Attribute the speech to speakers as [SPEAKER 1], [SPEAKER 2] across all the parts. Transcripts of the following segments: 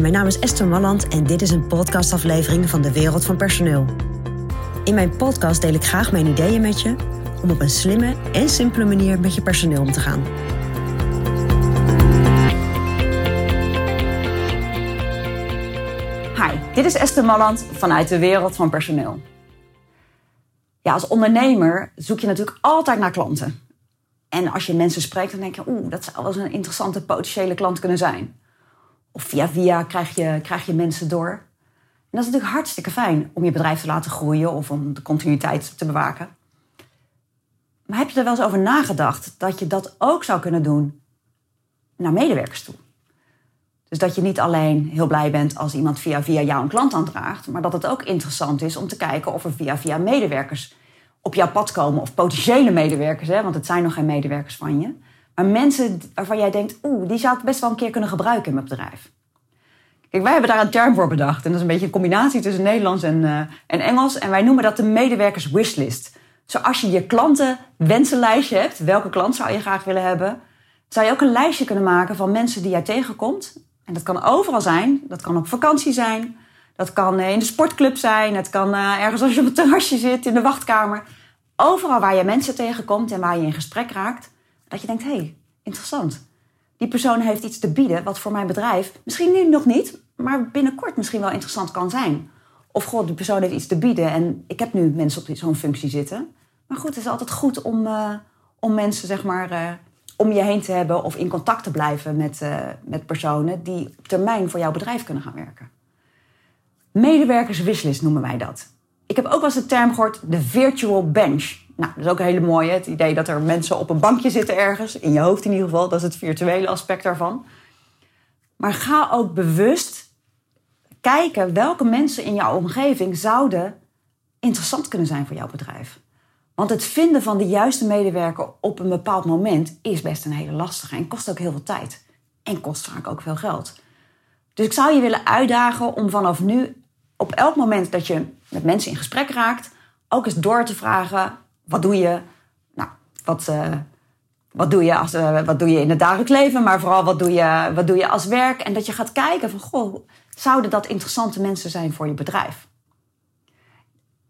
[SPEAKER 1] Mijn naam is Esther Malland en dit is een podcastaflevering van de Wereld van Personeel. In mijn podcast deel ik graag mijn ideeën met je om op een slimme en simpele manier met je personeel om te gaan.
[SPEAKER 2] Hi, dit is Esther Malland vanuit de Wereld van Personeel. Ja, als ondernemer zoek je natuurlijk altijd naar klanten. En als je mensen spreekt, dan denk je, oeh, dat zou wel eens een interessante potentiële klant kunnen zijn. Of via via krijg je, krijg je mensen door. En dat is natuurlijk hartstikke fijn om je bedrijf te laten groeien of om de continuïteit te bewaken. Maar heb je er wel eens over nagedacht dat je dat ook zou kunnen doen naar medewerkers toe? Dus dat je niet alleen heel blij bent als iemand via via jou een klant aandraagt, maar dat het ook interessant is om te kijken of er via via medewerkers op jouw pad komen. Of potentiële medewerkers, hè, want het zijn nog geen medewerkers van je. Maar mensen waarvan jij denkt, oeh, die zou ik best wel een keer kunnen gebruiken in mijn bedrijf. Kijk, wij hebben daar een term voor bedacht. En dat is een beetje een combinatie tussen Nederlands en, uh, en Engels. En wij noemen dat de medewerkers wishlist. Zoals je je klanten wensenlijstje hebt, welke klant zou je graag willen hebben, zou je ook een lijstje kunnen maken van mensen die jij tegenkomt. En dat kan overal zijn. Dat kan op vakantie zijn. Dat kan in de sportclub zijn. Het kan uh, ergens als je op het terrasje zit, in de wachtkamer. Overal waar je mensen tegenkomt en waar je in gesprek raakt. Dat je denkt, hé, hey, interessant. Die persoon heeft iets te bieden wat voor mijn bedrijf misschien nu nog niet, maar binnenkort misschien wel interessant kan zijn. Of god, die persoon heeft iets te bieden en ik heb nu mensen op zo'n functie zitten. Maar goed, het is altijd goed om, uh, om mensen zeg maar uh, om je heen te hebben of in contact te blijven met, uh, met personen die op termijn voor jouw bedrijf kunnen gaan werken. Medewerkerswishlist noemen wij dat. Ik heb ook wel eens de term gehoord, de virtual bench. Nou, dat is ook een hele mooie. Het idee dat er mensen op een bankje zitten ergens. In je hoofd in ieder geval. Dat is het virtuele aspect daarvan. Maar ga ook bewust kijken welke mensen in jouw omgeving zouden interessant kunnen zijn voor jouw bedrijf. Want het vinden van de juiste medewerker op een bepaald moment is best een hele lastige en kost ook heel veel tijd. En kost vaak ook veel geld. Dus ik zou je willen uitdagen om vanaf nu op elk moment dat je met mensen in gesprek raakt, ook eens door te vragen: wat doe je? Nou, wat, uh, wat, doe je als, uh, wat doe je in het dagelijks leven, maar vooral wat doe, je, wat doe je als werk? En dat je gaat kijken van: goh, zouden dat interessante mensen zijn voor je bedrijf?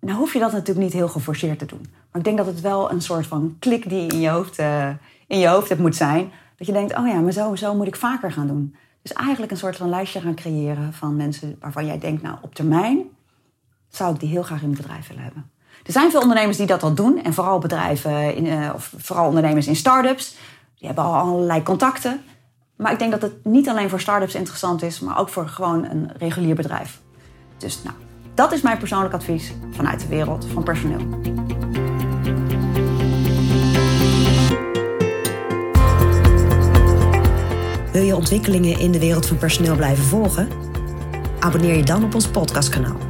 [SPEAKER 2] Nou hoef je dat natuurlijk niet heel geforceerd te doen. Maar ik denk dat het wel een soort van klik die in je hoofd, uh, in je hoofd hebt moet zijn. Dat je denkt, oh ja, maar zo, zo moet ik vaker gaan doen. Dus eigenlijk een soort van lijstje gaan creëren van mensen waarvan jij denkt, nou op termijn zou ik die heel graag in mijn bedrijf willen hebben. Er zijn veel ondernemers die dat al doen. En vooral bedrijven, in, uh, of vooral ondernemers in start-ups. Die hebben al allerlei contacten. Maar ik denk dat het niet alleen voor start-ups interessant is, maar ook voor gewoon een regulier bedrijf. Dus nou, dat is mijn persoonlijk advies vanuit de wereld van personeel.
[SPEAKER 1] Wil je ontwikkelingen in de wereld van personeel blijven volgen? Abonneer je dan op ons podcastkanaal.